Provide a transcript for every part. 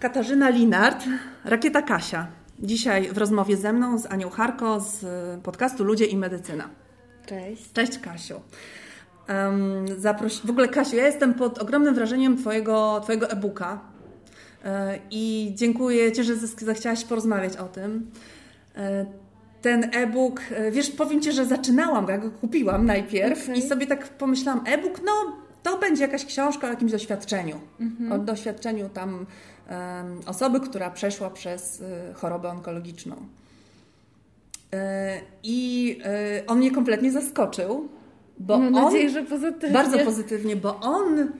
Katarzyna Linart, Rakieta Kasia. Dzisiaj w rozmowie ze mną, z Anią Harko z podcastu Ludzie i Medycyna. Cześć. Cześć Kasiu. Um, zaproś... W ogóle Kasiu, ja jestem pod ogromnym wrażeniem Twojego, twojego e-booka e, i dziękuję Ci, że zechciałaś porozmawiać o tym. E, ten e-book, e, wiesz, powiem Ci, że zaczynałam go, jak go kupiłam najpierw okay. i sobie tak pomyślałam, e-book, no to będzie jakaś książka o jakimś doświadczeniu. Mhm. O doświadczeniu tam osoby, która przeszła przez y, chorobę onkologiczną. Y, I y, on mnie kompletnie zaskoczył, bo Mam on, nadzieję, że pozytywnie. Bardzo pozytywnie, bo on,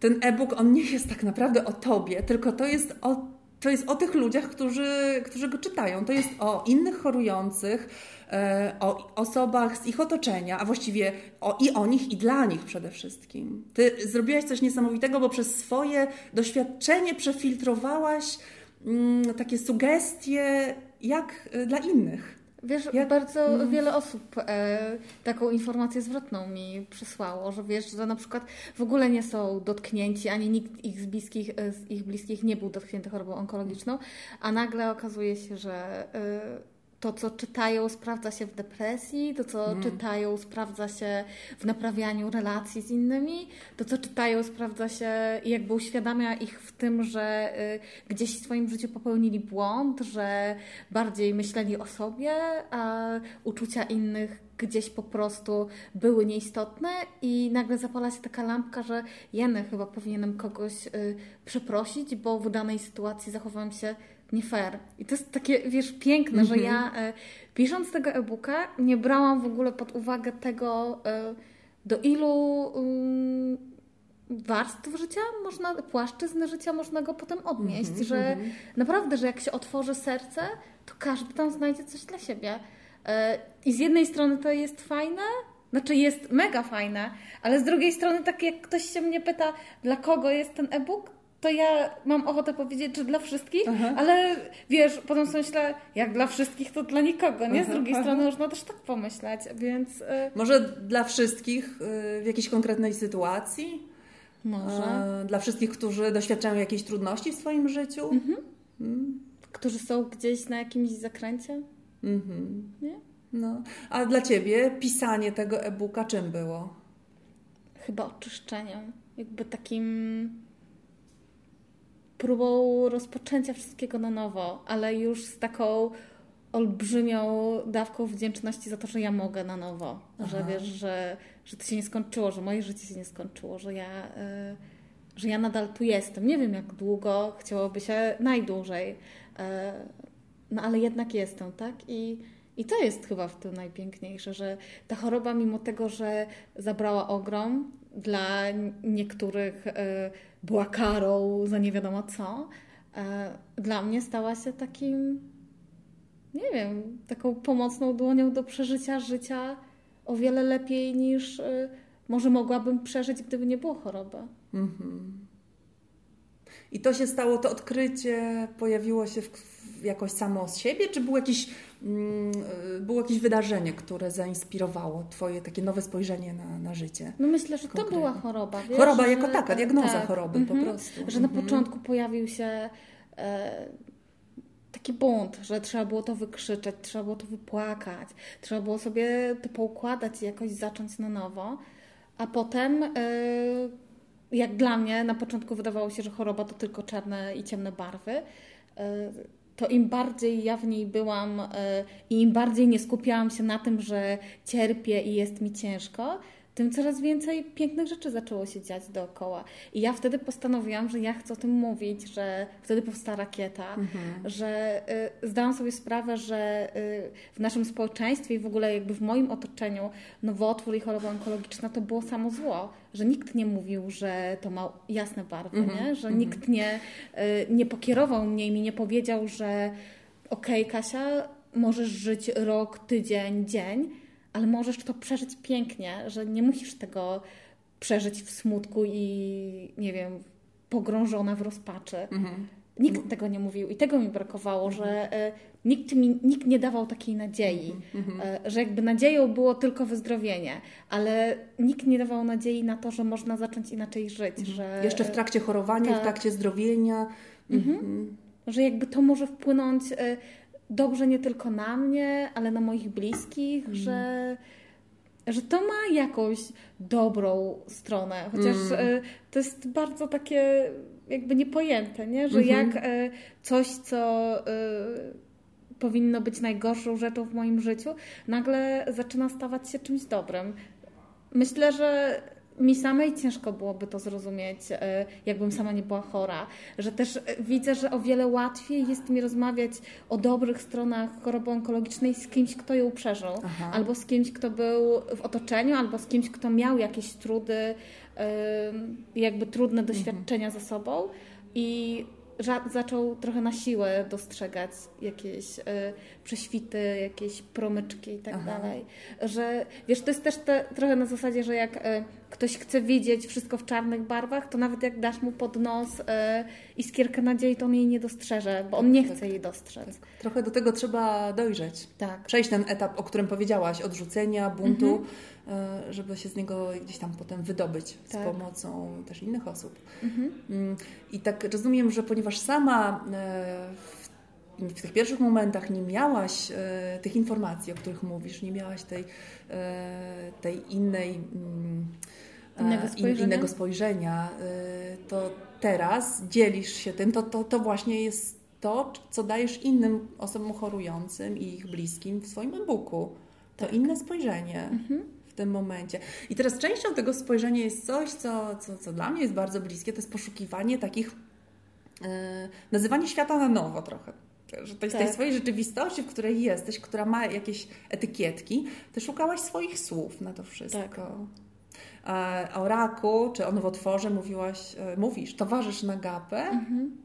ten e-book, on nie jest tak naprawdę o tobie, tylko to jest o, to jest o tych ludziach, którzy, którzy go czytają. To jest o innych chorujących, o osobach z ich otoczenia, a właściwie o, i o nich, i dla nich przede wszystkim. Ty zrobiłaś coś niesamowitego, bo przez swoje doświadczenie przefiltrowałaś mm, takie sugestie, jak y, dla innych. Wiesz, Jak? bardzo mm. wiele osób e, taką informację zwrotną mi przysłało, że wiesz, że na przykład w ogóle nie są dotknięci, ani nikt ich z, bliskich, e, z ich bliskich nie był dotknięty chorobą onkologiczną, a nagle okazuje się, że e, to, co czytają, sprawdza się w depresji, to, co mm. czytają, sprawdza się w naprawianiu relacji z innymi, to, co czytają, sprawdza się i jakby uświadamia ich w tym, że y, gdzieś w swoim życiu popełnili błąd, że bardziej myśleli o sobie, a uczucia innych gdzieś po prostu były nieistotne i nagle zapala się taka lampka, że jeny chyba powinienem kogoś y, przeprosić, bo w danej sytuacji zachowałem się nie fair. I to jest takie, wiesz, piękne, mm -hmm. że ja mhm. e, pisząc tego e-booka nie brałam w ogóle pod uwagę tego, e, do ilu um, warstw życia można, płaszczyzn życia można go potem odnieść, mm -hmm, że mm -hmm. naprawdę, że jak się otworzy serce, to każdy tam znajdzie coś dla siebie. E, I z jednej strony to jest fajne, znaczy jest mega fajne, ale z drugiej strony tak jak ktoś się mnie pyta, dla kogo jest ten e-book, to ja mam ochotę powiedzieć, że dla wszystkich, aha. ale wiesz, potem sobie myślę, jak dla wszystkich, to dla nikogo, nie? Z drugiej aha, strony można też tak pomyśleć, więc... Y, Może dla wszystkich y, w jakiejś konkretnej sytuacji? Może. Dla wszystkich, którzy doświadczają jakiejś trudności w swoim życiu? Mhm. Mm. Którzy są gdzieś na jakimś zakręcie? Mhm. Nie? No. A dla Ciebie pisanie tego e-booka czym było? Chyba oczyszczeniem. Jakby takim próbą rozpoczęcia wszystkiego na nowo, ale już z taką olbrzymią dawką wdzięczności za to, że ja mogę na nowo. Aha. Że wiesz, że, że to się nie skończyło, że moje życie się nie skończyło, że ja, y, że ja nadal tu jestem. Nie wiem jak długo, chciałoby się najdłużej, y, no ale jednak jestem, tak? I, i to jest chyba w tym najpiękniejsze, że ta choroba, mimo tego, że zabrała ogrom, dla niektórych y, była karą za nie wiadomo co, e, dla mnie stała się takim, nie wiem, taką pomocną dłonią do przeżycia życia o wiele lepiej niż e, może mogłabym przeżyć, gdyby nie było choroby. Mhm. I to się stało, to odkrycie pojawiło się w, jakoś samo z siebie, czy był jakiś, było jakieś wydarzenie, które zainspirowało Twoje takie nowe spojrzenie na, na życie? No myślę, że Konkretnie. to była choroba. Wiesz, choroba jako taka, diagnoza tak. choroby mhm. po prostu. Że na mhm. początku pojawił się e, taki bunt, że trzeba było to wykrzyczeć, trzeba było to wypłakać, trzeba było sobie to poukładać i jakoś zacząć na nowo. A potem e, jak dla mnie na początku wydawało się, że choroba to tylko czarne i ciemne barwy, e, to im bardziej ja w niej byłam e, i im bardziej nie skupiałam się na tym, że cierpię i jest mi ciężko, tym coraz więcej pięknych rzeczy zaczęło się dziać dookoła. I ja wtedy postanowiłam, że ja chcę o tym mówić, że wtedy powstała rakieta, mhm. że y, zdałam sobie sprawę, że y, w naszym społeczeństwie i w ogóle jakby w moim otoczeniu nowotwór i choroba onkologiczna to było samo zło, że nikt nie mówił, że to ma jasne barwy, mhm. nie? że mhm. nikt nie, y, nie pokierował mnie i mi nie powiedział, że okej okay, Kasia, możesz żyć rok, tydzień, dzień, ale możesz to przeżyć pięknie, że nie musisz tego przeżyć w smutku i nie wiem, pogrążona w rozpaczy. Mhm. Nikt tego nie mówił i tego mi brakowało, mhm. że e, nikt, mi, nikt nie dawał takiej nadziei, mhm. e, że jakby nadzieją było tylko wyzdrowienie, ale nikt nie dawał nadziei na to, że można zacząć inaczej żyć. Mhm. Że, Jeszcze w trakcie chorowania, tak. w trakcie zdrowienia Mhm. Że jakby to może wpłynąć e, dobrze nie tylko na mnie, ale na moich bliskich, Mhm. że, że to ma jakąś dobrą stronę. Chociaż e, to jest bardzo takie jakby niepojęte, nie? że Mhm. jak e, coś, co e, powinno być najgorszą rzeczą w moim życiu, nagle zaczyna stawać się czymś dobrym. Myślę, że mi samej ciężko byłoby to zrozumieć, e, jakbym sama nie była chora. Że też e, widzę, że o wiele łatwiej jest mi rozmawiać o dobrych stronach choroby onkologicznej z kimś, kto ją przeżył. Aha. Albo z kimś, kto był w otoczeniu, albo z kimś, kto miał jakieś trudy, e, jakby trudne doświadczenia ze sobą. I zaczął trochę na siłę dostrzegać jakieś prześwity, jakieś promyczki i tak Aha. dalej. Że wiesz, to jest też te, trochę na zasadzie, że jak e, ktoś chce widzieć wszystko w czarnych barwach, to nawet jak dasz mu pod nos e, iskierkę nadziei, to on jej nie dostrzeże, bo on nie chce jej dostrzec. Trochę do tego trzeba dojrzeć. Tak. Przejść ten etap, o którym powiedziałaś, odrzucenia, buntu, e, żeby się z niego gdzieś tam potem wydobyć z Tak. pomocą też innych osób. Mhm. Mm, I tak rozumiem, że ponieważ sama w, tych pierwszych momentach nie miałaś e, tych informacji, o których mówisz, nie miałaś tej, e, tej innej. mm, e, Innego in- spojrzenia? innego spojrzenia, to teraz dzielisz się tym, to, to, to właśnie jest to, co dajesz innym osobom chorującym i ich bliskim w swoim e-booku. To inne spojrzenie w tym momencie. I teraz częścią tego spojrzenia jest coś, co, co, co dla mnie jest bardzo bliskie, to jest poszukiwanie takich, e, nazywanie świata na nowo trochę. Że tej Tak. swojej rzeczywistości, w której jesteś, która ma jakieś etykietki, ty szukałaś swoich słów na to wszystko. A o raku, czy o nowotworze mówiłaś, e, mówisz, towarzysz na gapę. Mhm.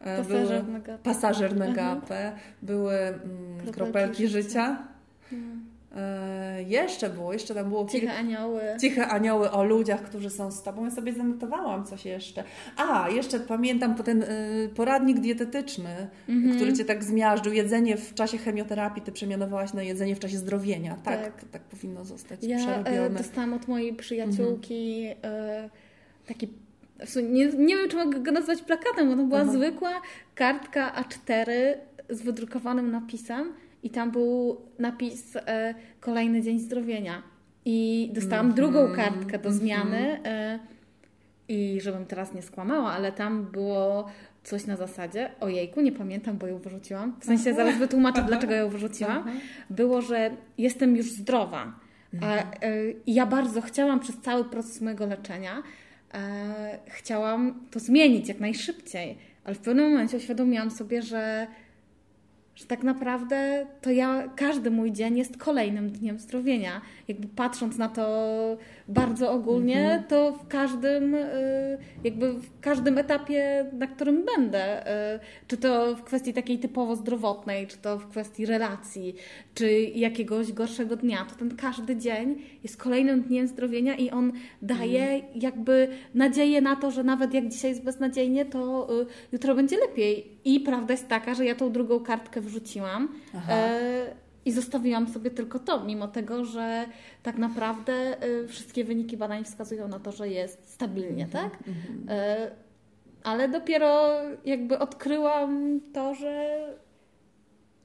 e, Pasażer na gapę. Pasażer na Mhm. gapę, były mm, Kropelki kropelki życia. życia. E, jeszcze było, jeszcze tam było kilka. Ciche anioły. Ciche anioły o ludziach, którzy są z tobą. Ja sobie zanotowałam coś jeszcze. A, jeszcze pamiętam ten y, poradnik dietetyczny, Mhm. który cię tak zmiażdżył. Jedzenie w czasie chemioterapii ty przemianowałaś na jedzenie w czasie zdrowienia. Tak, Tak. tak, powinno zostać Ja e, przerobione. dostałam od mojej przyjaciółki e, taki. W sumie nie, nie wiem, czy mogę go nazwać plakatem, bo to była Aha. zwykła kartka A4 z wydrukowanym napisem i tam był napis e, kolejny dzień zdrowienia. I dostałam Mhm, drugą kartkę do mhm. zmiany. E, I żebym teraz nie skłamała, ale tam było coś na zasadzie, ojejku, nie pamiętam, bo ją wyrzuciłam. W sensie zaraz wytłumaczę, dlaczego ją wyrzuciłam było, że jestem już zdrowa. A, e, I ja bardzo chciałam przez cały proces mojego leczenia, e, chciałam to zmienić jak najszybciej, ale w pewnym momencie uświadomiłam sobie, że, że tak naprawdę to ja, każdy mój dzień jest kolejnym dniem zdrowienia. Jakby patrząc na to bardzo ogólnie, to w każdym, y, jakby w każdym etapie, na którym będę, y, czy to w kwestii takiej typowo zdrowotnej, czy to w kwestii relacji, czy jakiegoś gorszego dnia, to ten każdy dzień jest kolejnym dniem zdrowienia i on daje jakby nadzieję na to, że nawet jak dzisiaj jest beznadziejnie, to y, jutro będzie lepiej. I prawda jest taka, że ja tą drugą kartkę wrzuciłam. Aha. E, i zostawiłam sobie tylko to, mimo tego, że tak naprawdę y, wszystkie wyniki badań wskazują na to, że jest stabilnie, tak? Y, ale dopiero jakby odkryłam to, że,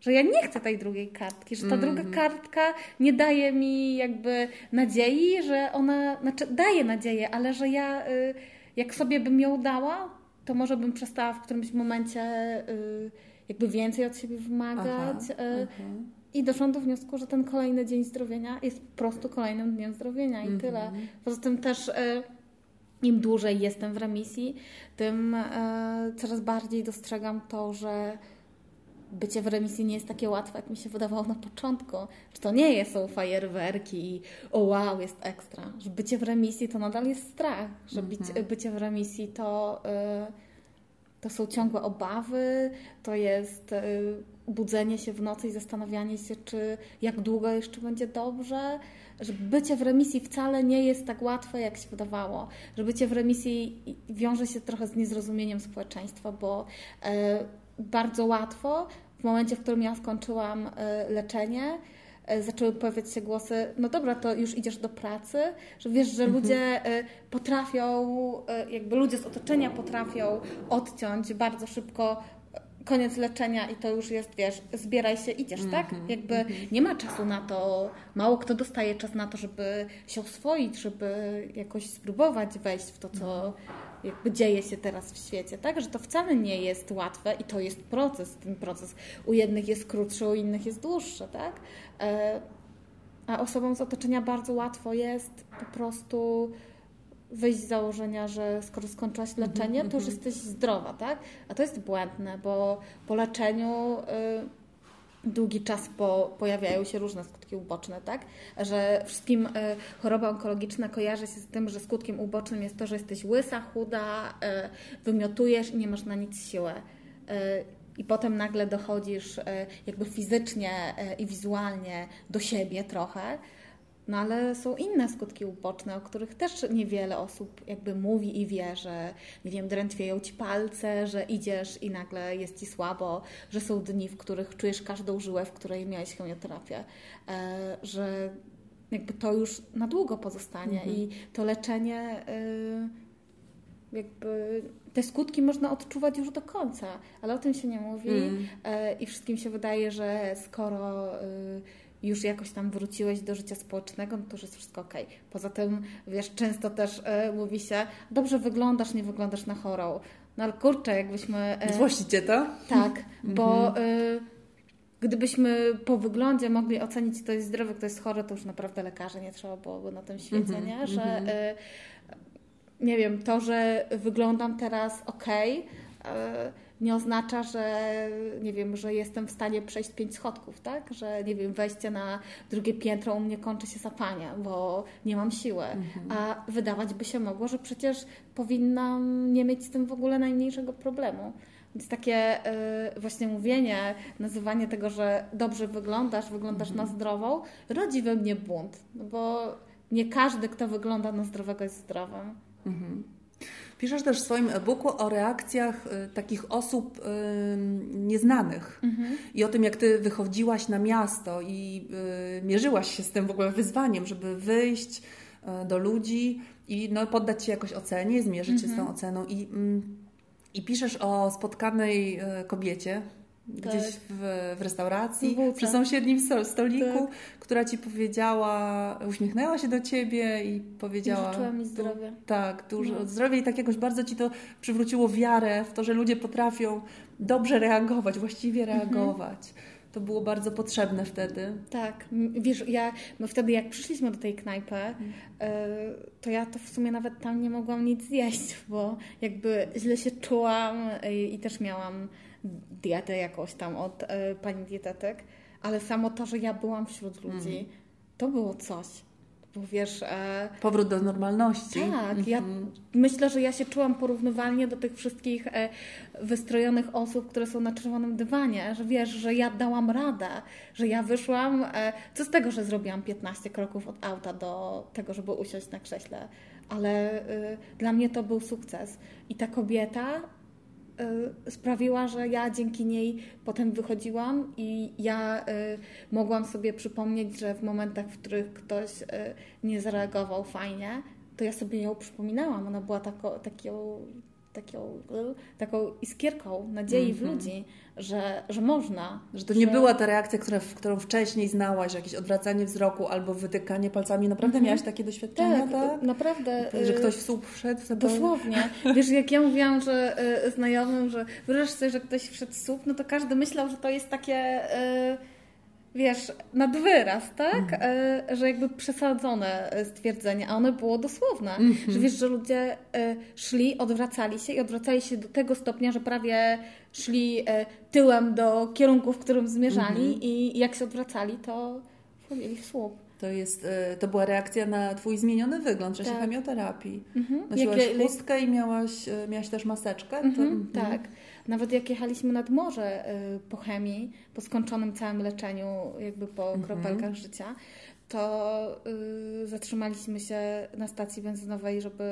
że ja nie chcę tej drugiej kartki, że ta druga kartka nie daje mi jakby nadziei, że ona, znaczy daje nadzieję, ale że ja y, jak sobie bym ją dała, to może bym przestała w którymś momencie jakby więcej od siebie wymagać. Aha, aha. I doszłam do wniosku, że ten kolejny dzień zdrowienia jest po prostu kolejnym dniem zdrowienia i tyle. Poza tym też e, im dłużej jestem w remisji, tym e, coraz bardziej dostrzegam to, że bycie w remisji nie jest takie łatwe, jak mi się wydawało na początku. Że to nie jest, są fajerwerki i o wow, jest ekstra. Że bycie w remisji to nadal jest strach. Że bycie, bycie w remisji to... e, to są ciągłe obawy, to jest y, budzenie się w nocy i zastanawianie się, czy jak długo jeszcze będzie dobrze. Że bycie w remisji wcale nie jest tak łatwe, jak się wydawało. Że bycie w remisji wiąże się trochę z niezrozumieniem społeczeństwa, bo y, bardzo łatwo w momencie, w którym ja skończyłam y, leczenie, zaczęły pojawiać się głosy, no dobra, to już idziesz do pracy, że wiesz, że mhm. ludzie e, potrafią, e, jakby ludzie z otoczenia potrafią odciąć bardzo szybko koniec leczenia i to już jest, wiesz, zbieraj się, idziesz, mm -hmm, tak? Jakby mm -hmm. nie ma czasu na to, mało kto dostaje czas na to, żeby się oswoić, żeby jakoś spróbować wejść w to, co jakby dzieje się teraz w świecie, tak? Że to wcale nie jest łatwe i to jest proces. Ten proces u jednych jest krótszy, u innych jest dłuższy, tak? E, a osobom z otoczenia bardzo łatwo jest po prostu wyjść z założenia, że skoro skończyłaś mhm, leczenie, to już mhm. jesteś zdrowa, tak? A to jest błędne, bo po leczeniu y, długi czas po, pojawiają się różne skutki uboczne, tak? Że wszystkim y, choroba onkologiczna kojarzy się z tym, że skutkiem ubocznym jest to, że jesteś łysa, chuda, y, wymiotujesz i nie masz na nic siły. I potem nagle dochodzisz jakby fizycznie i wizualnie do siebie trochę, no ale są inne skutki uboczne, o których też niewiele osób jakby mówi i wie, że nie wiem, drętwieją ci palce, że idziesz i nagle jest ci słabo, że są dni, w których czujesz każdą żyłę, w której miałeś chemioterapię, e, że jakby to już na długo pozostanie mhm. i to leczenie e, jakby te skutki można odczuwać już do końca, ale o tym się nie mówi mm. i wszystkim się wydaje, że skoro już jakoś tam wróciłeś do życia społecznego, no to już jest wszystko ok. Poza tym, wiesz, często też y, mówi się, dobrze wyglądasz, nie wyglądasz na chorą. No ale kurczę, jakbyśmy... Y, Złościcie to? Tak, bo... Y, gdybyśmy po wyglądzie mogli ocenić, kto jest zdrowy, kto jest chory, to już naprawdę lekarza nie trzeba byłoby na tym świecie, mm -hmm, nie? Że mm -hmm. y, nie wiem, to, że wyglądam teraz ok, y, nie oznacza, że nie wiem, że jestem w stanie przejść pięć schodków, tak? Że nie wiem, wejście na drugie piętro u mnie kończy się zapania, bo nie mam siły. Mhm. A wydawać by się mogło, że przecież powinnam nie mieć z tym w ogóle najmniejszego problemu. Więc takie y, właśnie mówienie, nazywanie tego, że dobrze wyglądasz, wyglądasz mhm. na zdrową, rodzi we mnie bunt, bo nie każdy, kto wygląda na zdrowego jest zdrowym. Mhm. Piszesz też w swoim e-booku o reakcjach y, takich osób y, nieznanych mhm. i o tym, jak ty wychodziłaś na miasto i y, mierzyłaś się z tym w ogóle wyzwaniem, żeby wyjść do ludzi i no, poddać się jakoś ocenie, zmierzyć mhm. się z tą mhm. oceną. I, mm, I piszesz o spotkanej kobiecie, gdzieś tak. w, w restauracji, przy sąsiednim stoliku, tak. która ci powiedziała, uśmiechnęła się do ciebie i powiedziała. I życzyła mi zdrowia. Tak, dużo no. zdrowia i tak jakoś bardzo ci to przywróciło wiarę w to, że ludzie potrafią dobrze reagować, właściwie mhm. reagować. Mhm. To było bardzo potrzebne wtedy. Tak. Wiesz, ja no wtedy jak przyszliśmy do tej knajpy, mhm. to ja to w sumie nawet tam nie mogłam nic zjeść, bo jakby źle się czułam i też miałam dietę jakąś tam od y, pani dietetyk, ale samo to, że ja byłam wśród ludzi, mm. to było coś. Bo wiesz... E... Powrót do normalności. Tak, mm -hmm. ja mhm. myślę, że ja się czułam porównywalnie do tych wszystkich e, wystrojonych osób, które są na czerwonym dywanie, że wiesz, że ja dałam radę, że ja wyszłam, e, co z tego, że zrobiłam 15 kroków od auta do tego, żeby usiąść na krześle, ale e, dla mnie to był sukces. I ta kobieta Y, sprawiła, że ja dzięki niej potem wychodziłam i ja y, mogłam sobie przypomnieć, że w momentach, w których ktoś y, nie zareagował fajnie, to ja sobie ją przypominałam. Ona była tako, taką, taką, taką iskierką nadziei mm -hmm. w mhm. ludzi że, że można. Że to nie była ta reakcja, która, którą wcześniej znałaś, jakieś odwracanie wzroku albo wytykanie palcami. Naprawdę mhm. miałaś takie doświadczenia, tak? tak? naprawdę. Że y, ktoś w słup wszedł? To Dosłownie. Wiesz, jak ja mówiłam że y, znajomym, że wyobraź sobie, że ktoś wszedł w słup, no to każdy myślał, że to jest takie... Y, wiesz, nad wyraz, tak? Mhm. E, że jakby przesadzone stwierdzenie, a one było dosłowne. Mhm. Że wiesz, że ludzie e, szli, odwracali się i odwracali się do tego stopnia, że prawie szli e, tyłem do kierunku, w którym zmierzali mhm. i jak się odwracali, to wchodzili w słup. To, jest, to była reakcja na Twój zmieniony wygląd w czasie tak. chemioterapii. Mhm. Nosiłaś chustkę i miałaś, miałaś też maseczkę? Mhm, to, tak. Nawet jak jechaliśmy nad morze y, po chemii, po skończonym całym leczeniu, jakby po mhm. kropelkach życia, to y, zatrzymaliśmy się na stacji benzynowej, żeby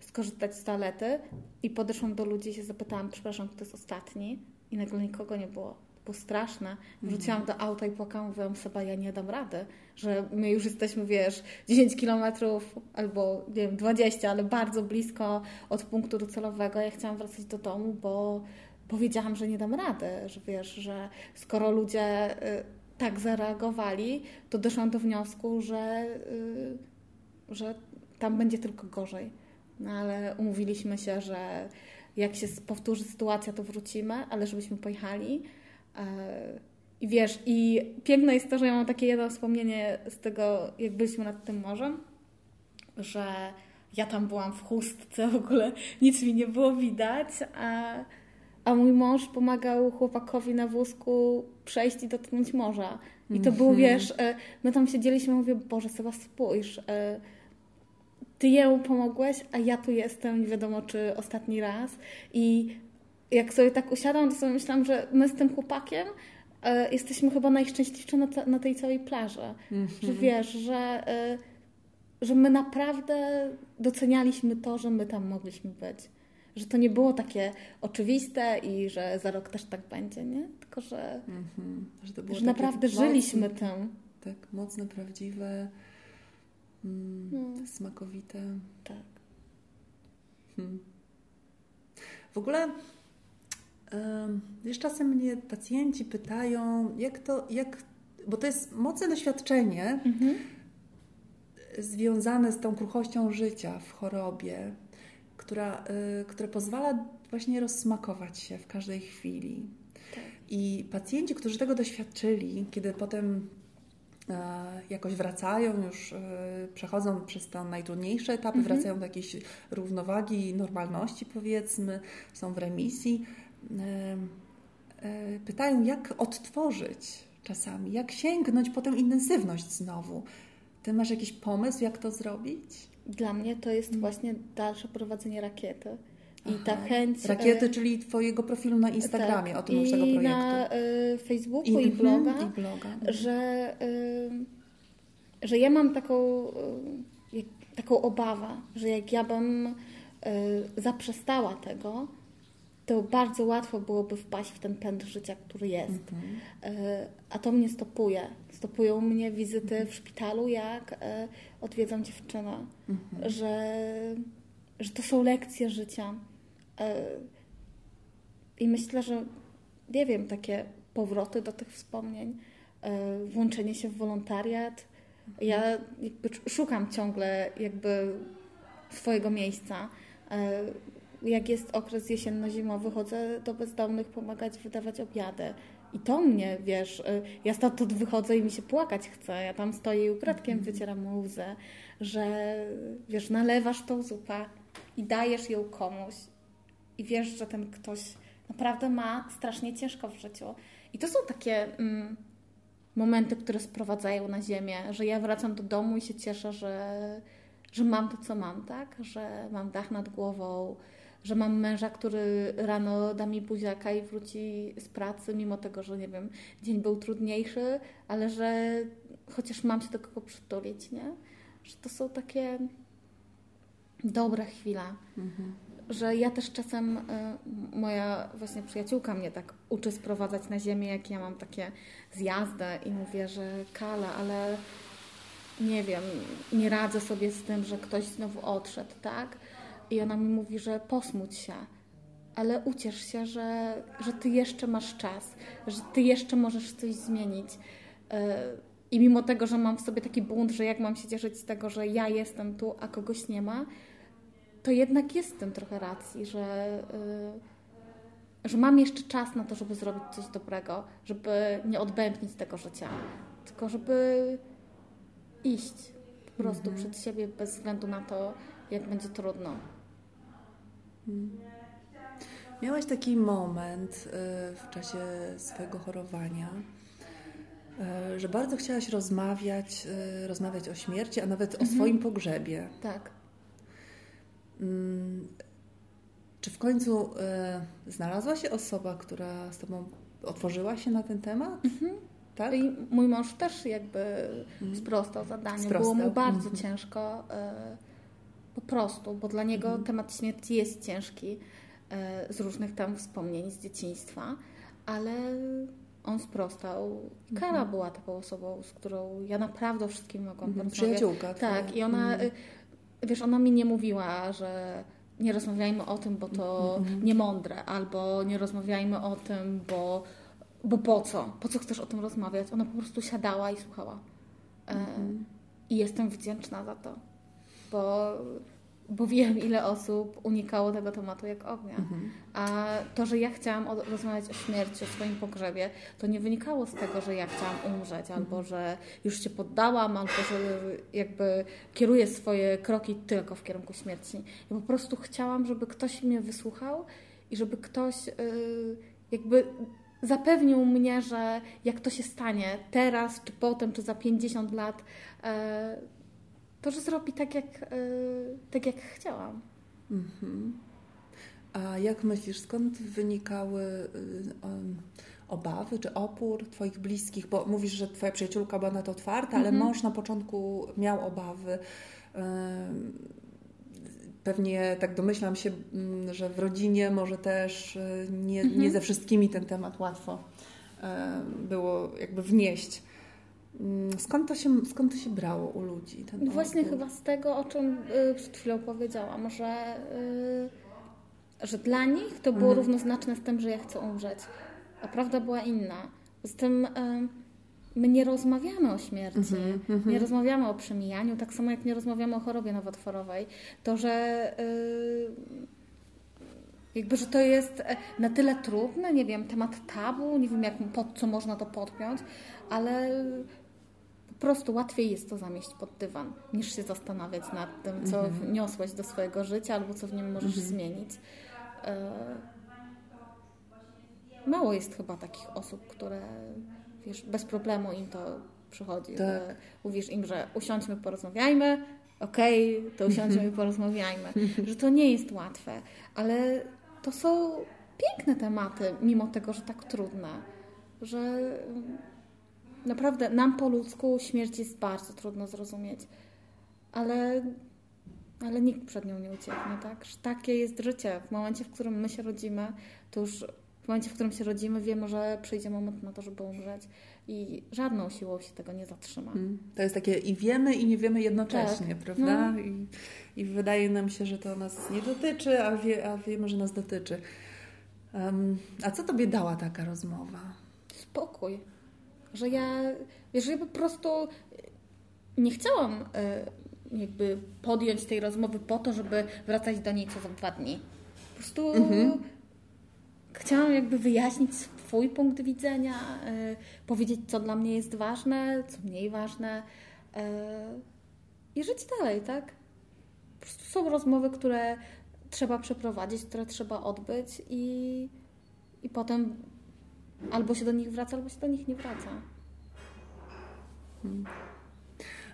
skorzystać z toalety i podeszłam do ludzi i się zapytałam, przepraszam, kto jest ostatni? I nagle nikogo nie było. Było straszne. Wróciłam do auta i płakałam, mówiłam sobie, ja nie dam rady, że my już jesteśmy, wiesz, 10 kilometrów albo, nie wiem, 20, ale bardzo blisko od punktu docelowego. Ja chciałam wracać do domu, bo powiedziałam, że nie dam rady, że wiesz, że skoro ludzie y, tak zareagowali, to doszłam do wniosku, że, y, że tam będzie tylko gorzej. No ale umówiliśmy się, że jak się powtórzy sytuacja, to wrócimy, ale żebyśmy pojechali. E, I wiesz, i piękne jest to, że ja mam takie jedno wspomnienie z tego, jak byliśmy nad tym morzem, że ja tam byłam w chustce, w ogóle nic mi nie było widać, a, a mój mąż pomagał chłopakowi na wózku przejść i dotknąć morza. I to był, mhm. wiesz, e, my tam siedzieliśmy i mówię, Boże, Seba, spójrz, e, ty jemu pomogłeś, a ja tu jestem, nie wiadomo czy ostatni raz. I jak sobie tak usiadłam, to sobie myślałam, że my z tym chłopakiem e, jesteśmy chyba najszczęśliwsze na, na tej całej plaży. Mm -hmm. Że wiesz, że, e, że my naprawdę docenialiśmy to, że my tam mogliśmy być. Że to nie było takie oczywiste i że za rok też tak będzie, nie? Tylko, że, mm -hmm. że, że naprawdę mocne, żyliśmy tym. Tak, mocne, prawdziwe Mm, hmm. Smakowite. Tak. Hmm. W ogóle wiesz, czasem mnie pacjenci pytają, jak to, jak, bo to jest mocne doświadczenie mhm. związane z tą kruchością życia w chorobie, która, y, które pozwala właśnie rozsmakować się w każdej chwili. Tak. I pacjenci, którzy tego doświadczyli, kiedy potem E, jakoś wracają, już e, przechodzą przez te najtrudniejsze etapy, mhm. wracają do jakiejś równowagi, normalności powiedzmy, są w remisji. E, pytają, jak odtworzyć czasami, jak sięgnąć po tę intensywność znowu. Ty masz jakiś pomysł, jak to zrobić? Dla mnie to jest mm. właśnie dalsze prowadzenie rakiety. I Aha. ta chęć. Rakiety, czyli Twojego profilu na Instagramie, tak, o tym tego projektu. Na Facebooku i, i, bloga, i bloga. Że, y, że ja mam taką, taką obawę, że jak ja bym zaprzestała tego, to bardzo łatwo byłoby wpaść w ten pęd życia, który jest. Mhm. A to mnie stopuje. Stopują mnie wizyty mhm. w szpitalu, jak odwiedzam dziewczynę, mhm. że, że to są lekcje życia E, I myślę, że nie wiem, takie powroty do tych wspomnień, e, włączenie się w wolontariat. Ja szukam ciągle jakby swojego miejsca. Jak jest okres jesienno-zimowy, chodzę do bezdomnych pomagać wydawać obiady. I to mnie, wiesz, ja stamtąd wychodzę i mi się płakać chce. Ja tam stoję i ukradkiem mhm. wycieram łzę, że wiesz, nalewasz tą zupę i dajesz ją komuś i wiesz, że ten ktoś naprawdę ma strasznie ciężko w życiu. I to są takie mm, momenty, które sprowadzają na ziemię, że ja wracam do domu i się cieszę, że, że mam to, co mam, tak? Że mam dach nad głową, że mam męża, który rano da mi buziaka i wróci z pracy, mimo tego, że nie wiem, dzień był trudniejszy, ale że chociaż mam się do kogo przytulić, nie? Że to są takie dobre chwile. Mhm że ja też czasem, y, moja właśnie przyjaciółka mnie tak uczy sprowadzać na ziemię, jak ja mam takie zjazdy i mówię, że Kala, ale nie wiem, nie radzę sobie z tym, że ktoś znowu odszedł, tak? I ona mi mówi, że posmuć się, ale uciesz się, że, że ty jeszcze masz czas, że ty jeszcze możesz coś zmienić. Y, I mimo tego, że mam w sobie taki bunt, że jak mam się cieszyć z tego, że ja jestem tu, a kogoś nie ma, to jednak jest w tym trochę racji, że, yy, że mam jeszcze czas na to, żeby zrobić coś dobrego, żeby nie odbębnić tego życia, tylko żeby iść po prostu mhm. przed siebie bez względu na to, jak będzie trudno. Mhm. Miałaś taki moment y, w czasie swojego chorowania, y, że bardzo chciałaś rozmawiać, y, rozmawiać o śmierci, a nawet mhm. o swoim pogrzebie. Tak. Mm, czy w końcu znalazła się osoba, która z Tobą otworzyła się na ten temat? Mhm. Tak? I mój mąż też jakby mhm. sprostał zadaniu. Sprostał. Było mu bardzo mhm. ciężko y, prostu, bo dla niego mhm. temat śmierci jest ciężki y, z różnych tam wspomnień z dzieciństwa, ale on sprostał. Kara mhm. była taką osobą, z którą ja naprawdę wszystkim mogłam mhm. porozmawiać. Przyjaciółka. Tak, i ona, mhm. wiesz, ona mi nie mówiła, że nie rozmawiajmy o tym, bo to mhm. niemądre, albo nie rozmawiajmy o tym, bo, bo po co? Po co chcesz o tym rozmawiać? Ona po prostu siadała i słuchała. E, mhm. I jestem wdzięczna za to, bo bo wiem, ile osób unikało tego tematu jak ognia. Mhm. A to, że ja chciałam rozmawiać o śmierci, o swoim pogrzebie, to nie wynikało z tego, że ja chciałam umrzeć, mhm. albo że już się poddałam, albo że jakby kieruję swoje kroki tylko w kierunku śmierci. Ja po prostu chciałam, żeby ktoś mnie wysłuchał i żeby ktoś yy, jakby zapewnił mnie, że jak to się stanie teraz, czy potem, czy za 50 lat, yy, to, że zrobi tak, jak, yy, tak jak chciałam. Mhm. A jak myślisz, skąd wynikały y, obawy czy opór Twoich bliskich? Bo mówisz, że Twoja przyjaciółka była na to otwarta, ale mhm. mąż na początku miał obawy. Pewnie tak domyślam się, mm, że w rodzinie może też y, nie, mhm. nie ze wszystkimi ten temat łatwo było jakby wnieść. Mm, skąd to się, skąd to się brało u ludzi? Ten Właśnie opór? chyba z tego, o czym y, przed chwilą powiedziałam, że, y, że dla nich to było mhm. równoznaczne z tym, że ja chcę umrzeć. A prawda była inna. Z tym y, my nie rozmawiamy o śmierci, mhm, mhm. nie rozmawiamy o przemijaniu, tak samo jak nie rozmawiamy o chorobie nowotworowej. To, że jakby, że to jest e, na tyle trudne, nie wiem, temat tabu, nie wiem, jak, pod co można to podpiąć, ale prostu łatwiej jest to zamieść pod dywan, niż się zastanawiać nad tym, co mhm. wniosłeś do swojego życia albo co w nim możesz mhm. zmienić. E, mało jest chyba takich osób, które wiesz, bez problemu im to przychodzi. Tak. Że mówisz im, że usiądźmy, porozmawiajmy, okej, okay, to usiądźmy i porozmawiajmy. Że to nie jest łatwe, ale to są piękne tematy, mimo tego, że tak trudne. Że Naprawdę nam po ludzku śmierć jest bardzo trudno zrozumieć, ale, ale nikt przed nią nie ucieknie, tak? Że takie jest życie. W momencie, w którym my się rodzimy, to już w momencie, w którym się rodzimy, wiemy, że przyjdzie moment na to, żeby umrzeć i żadną siłą się tego nie zatrzyma. Hmm. To jest takie i wiemy, i nie wiemy jednocześnie, tak. prawda? No. I, I, wydaje nam się, że to nas nie dotyczy, a, wie, a wiemy, że nas dotyczy. Um, a co Tobie dała taka rozmowa? Spokój że ja, wiesz, ja po prostu nie chciałam e, jakby podjąć tej rozmowy po to, żeby wracać do niej co za dwa dni. Po prostu mhm. chciałam jakby wyjaśnić swój punkt widzenia, e, powiedzieć, co dla mnie jest ważne, co mniej ważne e, i żyć dalej, tak? Po prostu są rozmowy, które trzeba przeprowadzić, które trzeba odbyć i, i potem Albo się do nich wraca, albo się do nich nie wraca. Hmm.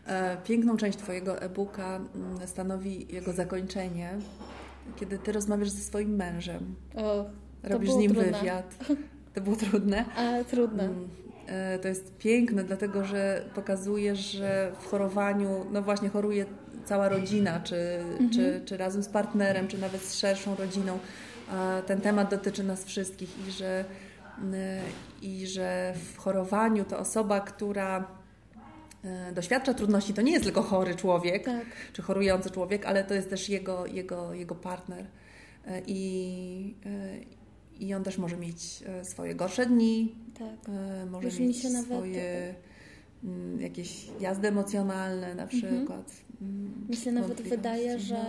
E, piękną część Twojego e-booka mm, stanowi jego zakończenie, kiedy Ty rozmawiasz ze swoim mężem. O, Robisz z nim trudne. wywiad. To było trudne? A, trudne. Mm, e, to jest piękne, dlatego że pokazuje, że w chorowaniu, no właśnie choruje cała rodzina, czy, mhm. czy, czy razem z partnerem, czy nawet z szerszą rodziną. Ten temat dotyczy nas wszystkich i że i że w chorowaniu to osoba, która e, doświadcza trudności, to nie jest tylko chory człowiek, tak. czy chorujący człowiek, ale to jest też jego, jego, jego partner. E, I, I on też może mieć swoje gorsze dni, tak. może Już mieć mi swoje nawet... jakieś jazdy emocjonalne na mhm. przykład. Mhm. Mi się nawet wydaje, że,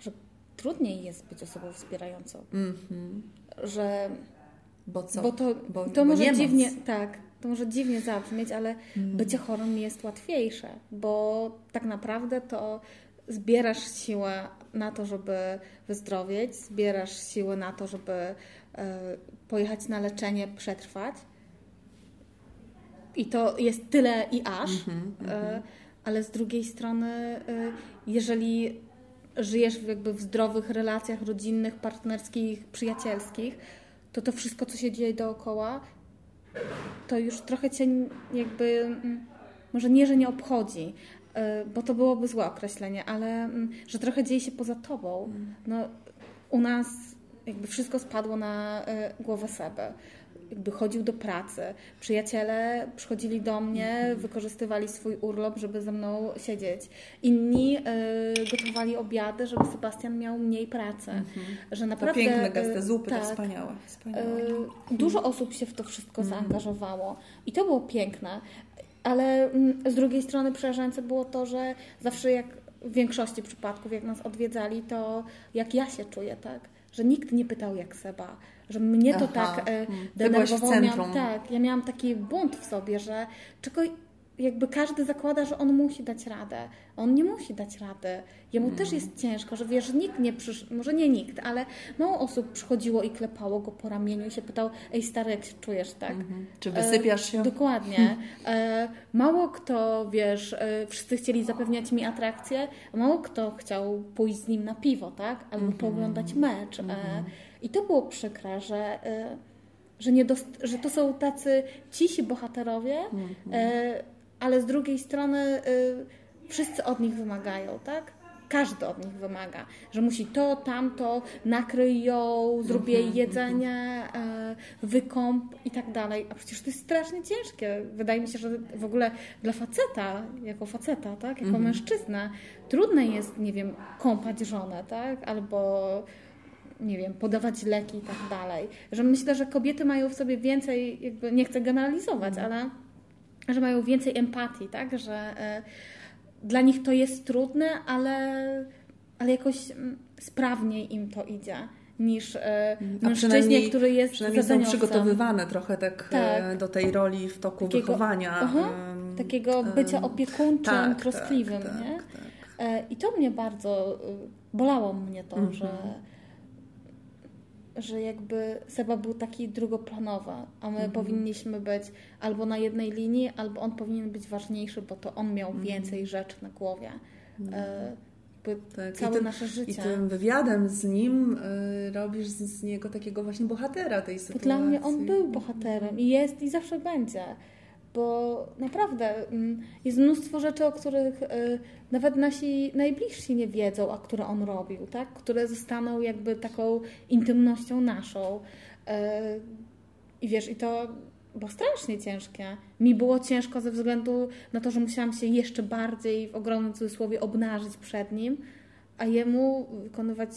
że trudniej jest być osobą wspierającą. Mhm. Że bo co? Bo to, bo, to bo może dziwnie, tak, to może dziwnie zabrzmieć, ale mm. bycie chorym jest łatwiejsze, bo tak naprawdę to zbierasz siłę na to, żeby wyzdrowieć, zbierasz siłę na to, żeby y, pojechać na leczenie, przetrwać. I to jest tyle i aż. Mm -hmm, y, ale z drugiej strony, y, jeżeli żyjesz jakby w zdrowych relacjach rodzinnych, partnerskich, przyjacielskich, to to wszystko, co się dzieje dookoła, to już trochę cię jakby, mm, może nie, że nie obchodzi, y, bo to byłoby złe określenie, ale mm, że trochę dzieje się poza tobą. Mm. No, u nas jakby wszystko spadło na y, głowę Seby. Jakby chodził do pracy. Przyjaciele przychodzili do mnie, Mhm. wykorzystywali swój urlop, żeby ze mną siedzieć. Inni y, gotowali obiady, żeby Sebastian miał mniej pracy. Że To naprawdę... piękne gesty, y, zupy, tak, to wspaniałe. wspaniałe. Y, Dużo osób się w to wszystko Mhm. zaangażowało i to było piękne, ale mm, z drugiej strony przerażające było to, że zawsze jak w większości przypadków, jak nas odwiedzali, to jak ja się czuję, tak? Że nikt nie pytał jak Seba, że mnie to Aha, tak e, denerwowało. Miałam, tak, ja miałam taki bunt w sobie, że czego jakby każdy zakłada, że on musi dać radę. On nie musi dać rady. Jemu Mm. też jest ciężko, że wiesz, nikt nie przyszedł, może nie nikt, ale mało osób przychodziło i klepało go po ramieniu i się pytał, ej stary, jak się czujesz, tak? Mhm. Czy wysypiasz się? E, dokładnie. E, mało kto, wiesz, e, wszyscy chcieli zapewniać mi atrakcję, a mało kto chciał pójść z nim na piwo, tak? Albo Mhm. pooglądać mecz. E, I to było przykre, że, e, że, nie że to są tacy cisi bohaterowie, Mhm. e, ale z drugiej strony e, wszyscy od nich wymagają, tak? Każdy od nich wymaga, że musi to, tamto, nakryj ją, zrób jej jedzenie, e, wykąp i tak dalej. A przecież to jest strasznie ciężkie. Wydaje mi się, że w ogóle dla faceta, jako faceta, tak, jako mężczyznę, trudne jest, nie wiem, kąpać żonę, tak, albo nie wiem, podawać leki i tak dalej. Że myślę, że kobiety mają w sobie więcej, jakby nie chcę generalizować, ale że mają więcej empatii, tak, że e, dla nich to jest trudne, ale, ale jakoś mm, sprawniej im to idzie niż e, mężczyźnie, który jest Przynajmniej są przygotowywane trochę tak, e, Tak. do tej roli w toku Takiego- wychowania. Takiego bycia opiekuńczym, tak, troskliwym, tak, nie? tak, tak. I to mnie bardzo, y, bolało mnie to, Mhm. że, że jakby Seba był taki drugoplanowy, a my Mhm. powinniśmy być albo na jednej linii, albo on powinien być ważniejszy, bo to on miał Mhm. więcej rzeczy na głowie. E, jakby Tak, i całe tym- nasze I życie. tym wywiadem z nim y, robisz z, z niego takiego właśnie bohatera tej Bo sytuacji. dla mnie on był bohaterem i jest i zawsze będzie. Bo naprawdę mm, jest mnóstwo rzeczy, o których y, nawet nasi najbliżsi nie wiedzą, a które on robił, tak? które zostaną jakby taką intymnością naszą. Y, I wiesz, i to było strasznie ciężkie. Mi było ciężko ze względu na to, że musiałam się jeszcze bardziej w ogromnym cudzysłowie obnażyć przed nim, a jemu wykonywać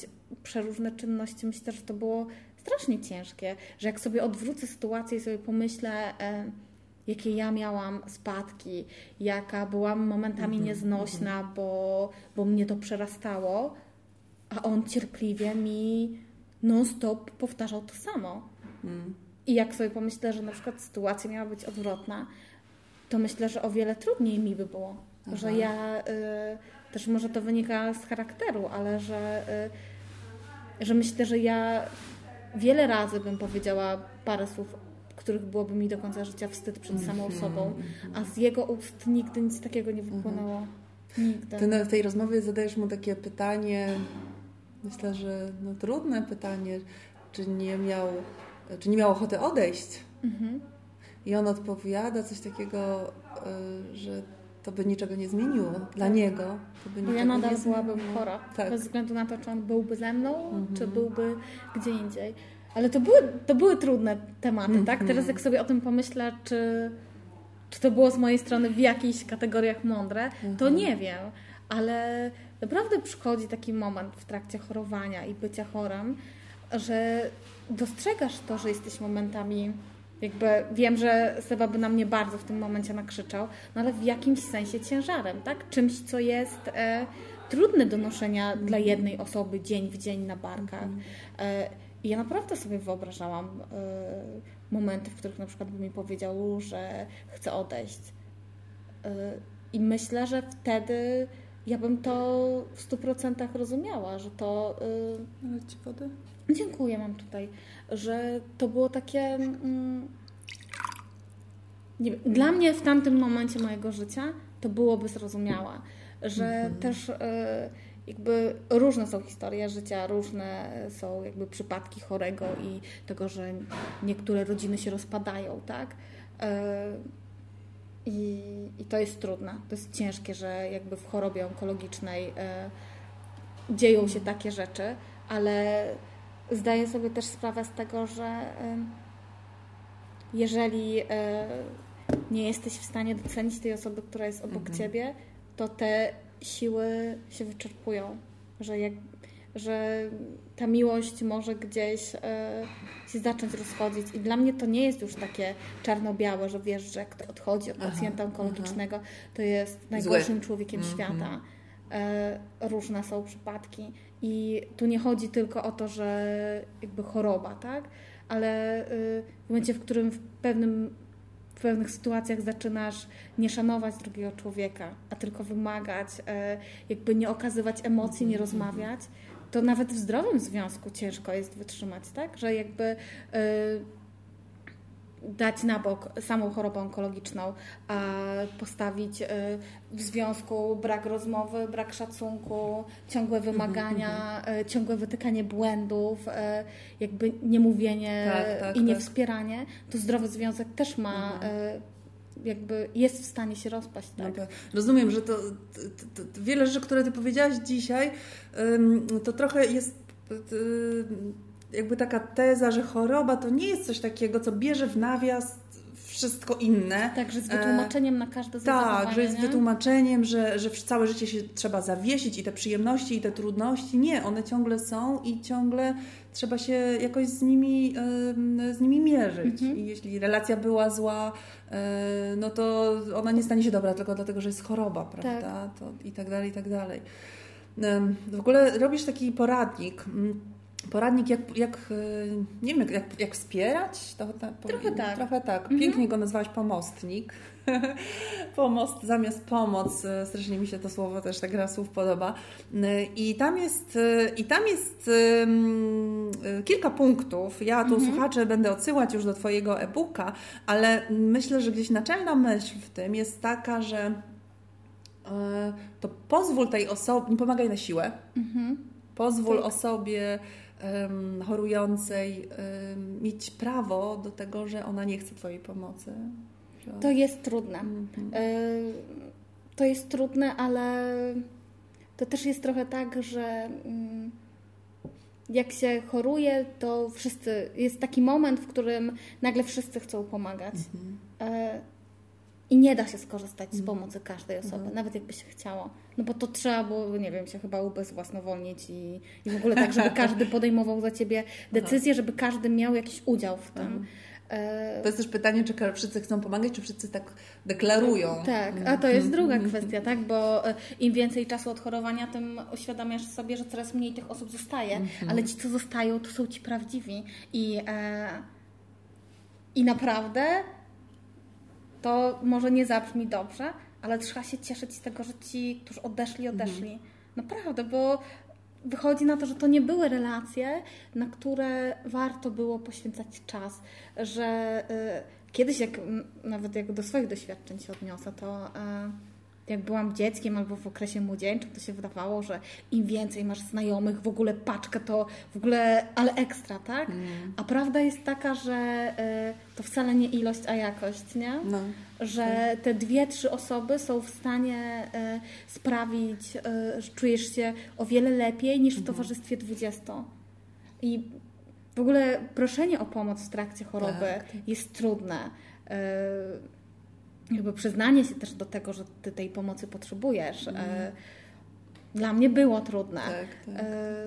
przeróżne czynności. Myślę, że to było strasznie ciężkie, że jak sobie odwrócę sytuację i sobie pomyślę, e, jakie ja miałam spadki, jaka byłam momentami nieznośna, bo, bo mnie to przerastało, a on cierpliwie mi non-stop powtarzał to samo. Mm. I jak sobie pomyślę, że na przykład sytuacja miała być odwrotna, to myślę, że o wiele trudniej mi by było. Że ja y, też może to wynika z charakteru, ale że, y, że myślę, że ja wiele razy bym powiedziała parę słów, których byłoby mi do końca życia wstyd przed samą sobą, a z jego ust nigdy nic takiego nie wypłynęło. Nigdy. Ty na- w tej rozmowie zadajesz mu takie pytanie, myślę, że no, trudne pytanie, czy nie miał, czy nie miał ochoty odejść. Mhm. I on odpowiada coś takiego, y, że to by niczego nie zmieniło. Dla niego to by niczego ja nadal nie byłabym chora. Tak. Bez względu na to, czy on byłby ze mną, Mhm. czy byłby gdzie indziej. Ale to były, to były trudne tematy, Mhm. tak? Teraz jak sobie o tym pomyślę, czy, czy to było z mojej strony w jakichś kategoriach mądre, to Mhm. nie wiem. Ale naprawdę przychodzi taki moment w trakcie chorowania i bycia chorym, że dostrzegasz to, że jesteś momentami jakby wiem, że Seba by na mnie bardzo w tym momencie nakrzyczał, no ale w jakimś sensie ciężarem, tak? Czymś, co jest e, trudne do noszenia dla jednej osoby dzień w dzień na barkach. E, I ja naprawdę sobie wyobrażałam e, momenty, w których na przykład by mi powiedział, że chce odejść. E, I myślę, że wtedy ja bym to w 100% rozumiała, że to. Ale ci wody? Dziękuję, mam tutaj, że to było takie. Mm, wiem, dla mnie w tamtym momencie mojego życia to byłoby zrozumiałe, że też e, jakby różne są historie życia, różne są jakby przypadki chorego i tego, że niektóre rodziny się rozpadają, tak? E, I, I to jest trudne, to jest ciężkie, że jakby w chorobie onkologicznej e, dzieją się takie rzeczy, ale zdaję sobie też sprawę z tego, że ym, jeżeli e, nie jesteś w stanie docenić tej osoby, która jest obok Mhm. ciebie, to te siły się wyczerpują. Że, jak, że ta miłość może gdzieś e, się zacząć rozchodzić. I dla mnie to nie jest już takie czarno-białe, że wiesz, że kto odchodzi od Aha, pacjenta onkologicznego, to jest najgorszym człowiekiem Mhm. świata. E, różne są przypadki. I tu nie chodzi tylko o to, że jakby choroba, tak? Ale y, w momencie, w którym w pewnym w pewnych sytuacjach zaczynasz nie szanować drugiego człowieka, a tylko wymagać, e, jakby nie okazywać emocji, nie rozmawiać, to nawet w zdrowym związku ciężko jest wytrzymać, tak? Że jakby e, dać na bok samą chorobę onkologiczną, a postawić e, w związku brak rozmowy, brak szacunku, ciągłe wymagania, e, ciągłe wytykanie błędów, e, jakby niemówienie Tak, tak, i tak. niewspieranie, to zdrowy związek też ma e, jakby jest w stanie się rozpaść, tak? No to rozumiem, że to, to, to wiele rzeczy, które Ty powiedziałaś dzisiaj, to trochę jest y, jakby taka teza, że choroba to nie jest coś takiego, co bierze w nawias wszystko inne. Tak, że z wytłumaczeniem na każde złe Tak, że jest nie? wytłumaczeniem, że, że całe życie się trzeba zawiesić i te przyjemności, i te trudności. Nie, one ciągle są i ciągle trzeba się jakoś z nimi, z nimi mierzyć. Mhm. I jeśli relacja była zła, e, no to ona nie stanie się dobra tylko dlatego, że jest choroba, prawda? To, I tak dalej, i tak dalej. W ogóle robisz taki poradnik. Poradnik, jak, jak e, nie wiem, jak, jak wspierać? To, to, Trochę tak. Trochę tak. Mhm. Pięknie go nazwałaś pomostnik. Pomost zamiast pomoc. E, Strasznie mi się to słowo też, ta gra słów podoba. E, I tam jest, i tam jest e, kilka punktów. Ja tu słuchacze będę odsyłać już do Twojego e-booka, ale myślę, że gdzieś naczelna myśl w tym jest taka, że to pozwól tej osobie, nie pomagaj na siłę, Mhm. Pozwól Tak. osobie chorującej mieć prawo do tego, że ona nie chce Twojej pomocy. Że... To jest trudne. Mhm. Y, To jest trudne, ale to też jest trochę tak, że mm, jak się choruje, to wszyscy. Jest taki moment, w którym nagle wszyscy chcą pomagać. Mhm. I nie da się skorzystać z pomocy każdej osoby, Mhm. nawet jakby się chciało. No bo to trzeba było, nie wiem, się chyba ubezwłasnowolnić i, i w ogóle tak, żeby każdy podejmował za ciebie decyzję, żeby każdy miał jakiś udział w tym. Mhm. Y, To jest też pytanie, czy wszyscy chcą pomagać, czy wszyscy tak deklarują. Tak, a to jest druga kwestia, tak? Bo e, im więcej czasu odchorowania, tym uświadamiasz sobie, że coraz mniej tych osób zostaje, ale ci, co zostają, to są ci prawdziwi. I, e, I naprawdę to może nie zabrzmi dobrze, ale trzeba się cieszyć z tego, że ci, którzy odeszli, odeszli. Naprawdę, bo wychodzi na to, że to nie były relacje, na które warto było poświęcać czas, że y, kiedyś, jak nawet jak do swoich doświadczeń się odniosę, to y, jak byłam dzieckiem albo w okresie młodzieńczym, to się wydawało, że im więcej masz znajomych, w ogóle paczkę, to w ogóle, ale ekstra, tak? Mm. A prawda jest taka, że y, to wcale nie ilość, a jakość, nie? No. że te dwie, trzy osoby są w stanie e, sprawić, e, że czujesz się o wiele lepiej niż w towarzystwie 20. I w ogóle proszenie o pomoc w trakcie choroby Tak, jest trudne. E, Jakby przyznanie się też do tego, że ty tej pomocy potrzebujesz. e, Dla mnie było trudne. Tak, tak. E,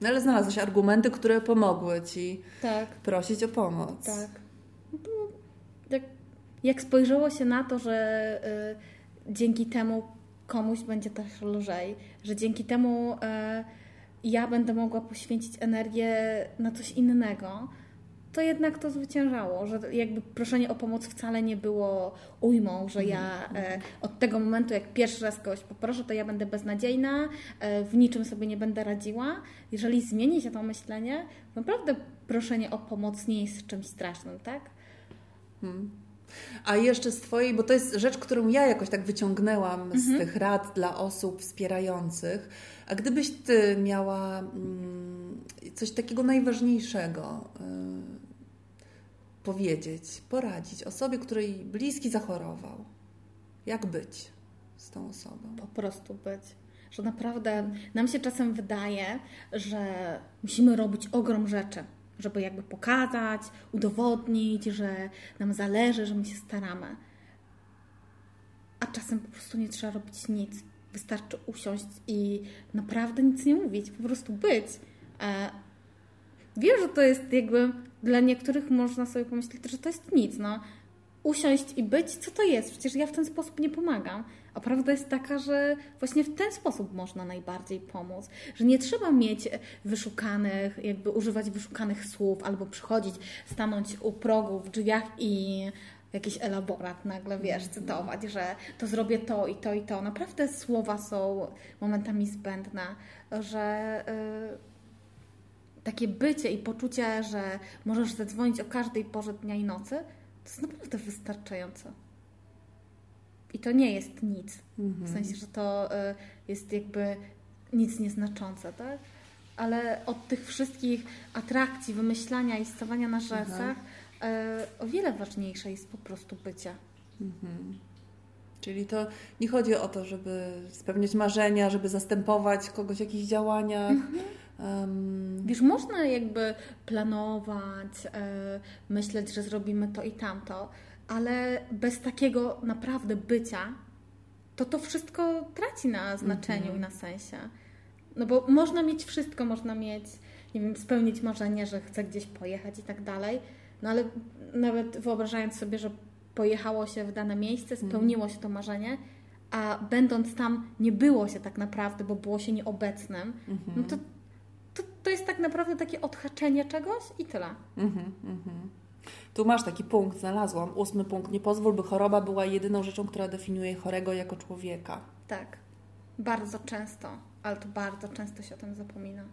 No ale znalazłeś argumenty, które pomogły Ci tak. prosić o pomoc. Tak. No jak, jak spojrzało się na to, że y, dzięki temu komuś będzie też lżej, że dzięki temu y, ja będę mogła poświęcić energię na coś innego, to jednak to zwyciężało, że jakby proszenie o pomoc wcale nie było ujmą, że ja e, od tego momentu, jak pierwszy raz kogoś poproszę, to ja będę beznadziejna, e, w niczym sobie nie będę radziła. Jeżeli zmieni się to myślenie, naprawdę proszenie o pomoc nie jest czymś strasznym, tak? Hmm. A jeszcze z Twojej, bo to jest rzecz, którą ja jakoś tak wyciągnęłam z tych rad dla osób wspierających. A gdybyś Ty miała mm, coś takiego najważniejszego y, powiedzieć, poradzić osobie, której bliski zachorował, jak być z tą osobą? Po prostu być. Że naprawdę nam się czasem wydaje, że musimy robić ogrom rzeczy, żeby jakby pokazać, udowodnić, że nam zależy, że my się staramy. A czasem po prostu nie trzeba robić nic. Wystarczy usiąść i naprawdę nic nie mówić, po prostu być. Wiem, że to jest jakby dla niektórych można sobie pomyśleć, że to jest nic. No. Usiąść i być, co to jest? Przecież ja w ten sposób nie pomagam. A prawda jest taka, że właśnie w ten sposób można najbardziej pomóc. Że nie trzeba mieć wyszukanych, jakby używać wyszukanych słów, albo przychodzić, stanąć u progu w drzwiach i jakiś elaborat nagle, wiesz, cytować, że to zrobię to i to i to. Naprawdę słowa są momentami zbędne, że yy, takie bycie i poczucie, że możesz zadzwonić o każdej porze dnia i nocy, to jest naprawdę wystarczające. I to nie jest nic. Mhm. W sensie, że to y, jest jakby nic nieznaczące, tak? Ale od tych wszystkich atrakcji, wymyślania i stawania na żelcach mhm. y, o wiele ważniejsze jest po prostu bycie. Mhm. Czyli to nie chodzi o to, żeby spełniać marzenia, żeby zastępować kogoś w jakichś działaniach. Um... Wiesz, można jakby planować, y, myśleć, że zrobimy to i tamto, ale bez takiego naprawdę bycia, to to wszystko traci na znaczeniu mm -hmm. i na sensie. No bo można mieć wszystko, można mieć, nie wiem, spełnić marzenie, że chce gdzieś pojechać i tak dalej, no ale nawet wyobrażając sobie, że pojechało się w dane miejsce, mhm. spełniło się to marzenie, a będąc tam nie było się tak naprawdę, bo było się nieobecnym, mm -hmm. no to, to, jest tak naprawdę takie odhaczenie czegoś i tyle. Mm -hmm, tu masz taki punkt, znalazłam, ósmy punkt. Nie pozwól, by choroba była jedyną rzeczą, która definiuje chorego jako człowieka. Tak, bardzo często, ale to bardzo często się o tym zapomina,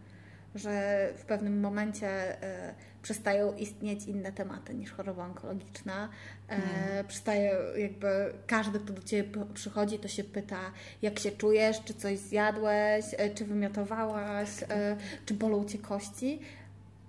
że w pewnym momencie y, przestają istnieć inne tematy niż choroba onkologiczna. Y, Przestaje jakby każdy, kto do Ciebie przychodzi, to się pyta, jak się czujesz, czy coś zjadłeś, y, czy wymiotowałaś, czy bolą Cię kości,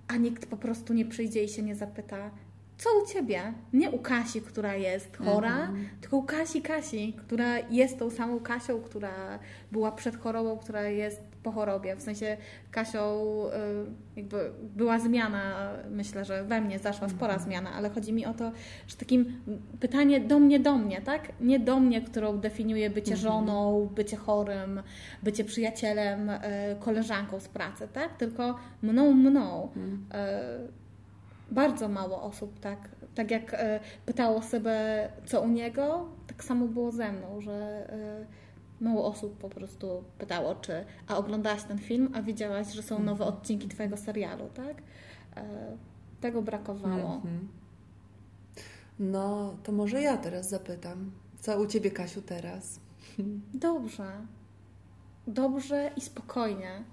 a nikt po prostu nie przyjdzie i się nie zapyta, co u Ciebie? Nie u Kasi, która jest chora, mhm. tylko u Kasi Kasi, która jest tą samą Kasią, która była przed chorobą, która jest po chorobie. W sensie Kasią y, jakby była zmiana, myślę, że we mnie zaszła spora mhm. zmiana, ale chodzi mi o to, że takim pytanie do mnie, do mnie, tak? Nie do mnie, którą definiuje bycie mhm. żoną, bycie chorym, bycie przyjacielem, y, koleżanką z pracy, tak? Tylko mną, mną. Y, bardzo mało osób tak, tak jak pytało sobie, co u niego, tak samo było ze mną, że mało osób po prostu pytało, czy a oglądałaś ten film, a wiedziałaś, że są nowe mhm. odcinki Twojego serialu, tak? E, tego brakowało. Mhm. No, to może ja teraz zapytam. Co u Ciebie, Kasiu, teraz? Dobrze. Dobrze i spokojnie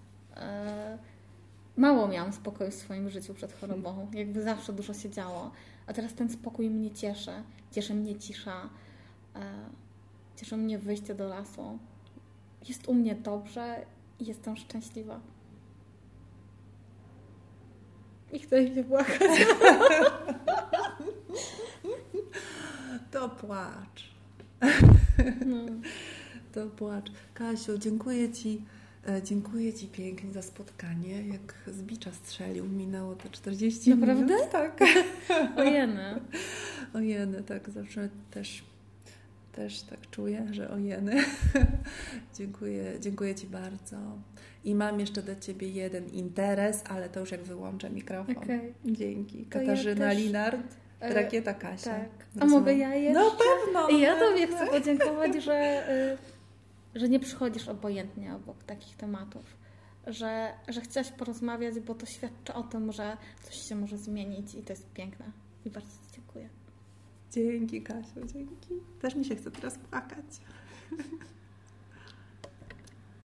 mało miałam spokoju w swoim życiu przed chorobą. Jakby zawsze dużo się działo. A teraz ten spokój mnie cieszy. Cieszy mnie cisza. Cieszy mnie wyjście do lasu. Jest u mnie dobrze i jestem szczęśliwa. I chcę się płakać. To płacz. No. To płacz. Kasiu, dziękuję Ci E, dziękuję Ci pięknie za spotkanie. Jak z bicza strzelił, minęło to 40 Naprawdę? minut. Tak. Ojeny. Ojeny, tak. Zawsze też, też tak czuję, że ojeny. dziękuję, dziękuję Ci bardzo. I mam jeszcze do Ciebie jeden interes, ale to już jak wyłączę mikrofon. Okay. Dzięki. Katarzyna ja też... Linard. E, Rakieta Kasia. Tak. A mogę ja jeszcze? No pewno. I ja Tobie chcę podziękować, że y, że nie przychodzisz obojętnie obok takich tematów, że, że chciałaś porozmawiać, bo to świadczy o tym, że coś się może zmienić i to jest piękne. I bardzo. Dzięki Kasiu, dzięki. Też mi się chce teraz płakać.